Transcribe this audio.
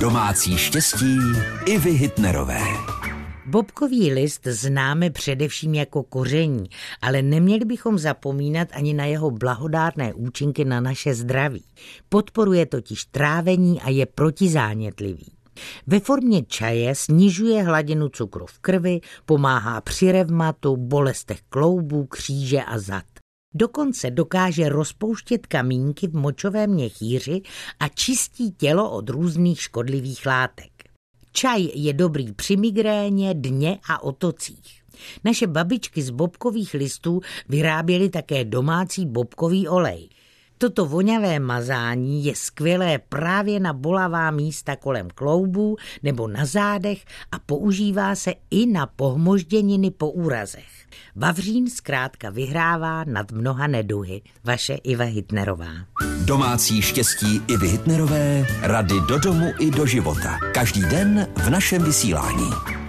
Domácí štěstí i vy Hitnerové. Bobkový list známe především jako koření, ale neměli bychom zapomínat ani na jeho blahodárné účinky na naše zdraví. Podporuje totiž trávení a je protizánětlivý. Ve formě čaje snižuje hladinu cukru v krvi, pomáhá při revmatu, bolestech kloubů, kříže a zad. Dokonce dokáže rozpouštět kamínky v močovém měchýři a čistí tělo od různých škodlivých látek. Čaj je dobrý při migréně, dně a otocích. Naše babičky z bobkových listů vyráběly také domácí bobkový olej – Toto voňavé mazání je skvělé právě na bolavá místa kolem kloubů nebo na zádech a používá se i na pohmožděniny po úrazech. Vavřín zkrátka vyhrává nad mnoha neduhy. Vaše Iva Hitnerová. Domácí štěstí Ivy Hitnerové, rady do domu i do života. Každý den v našem vysílání.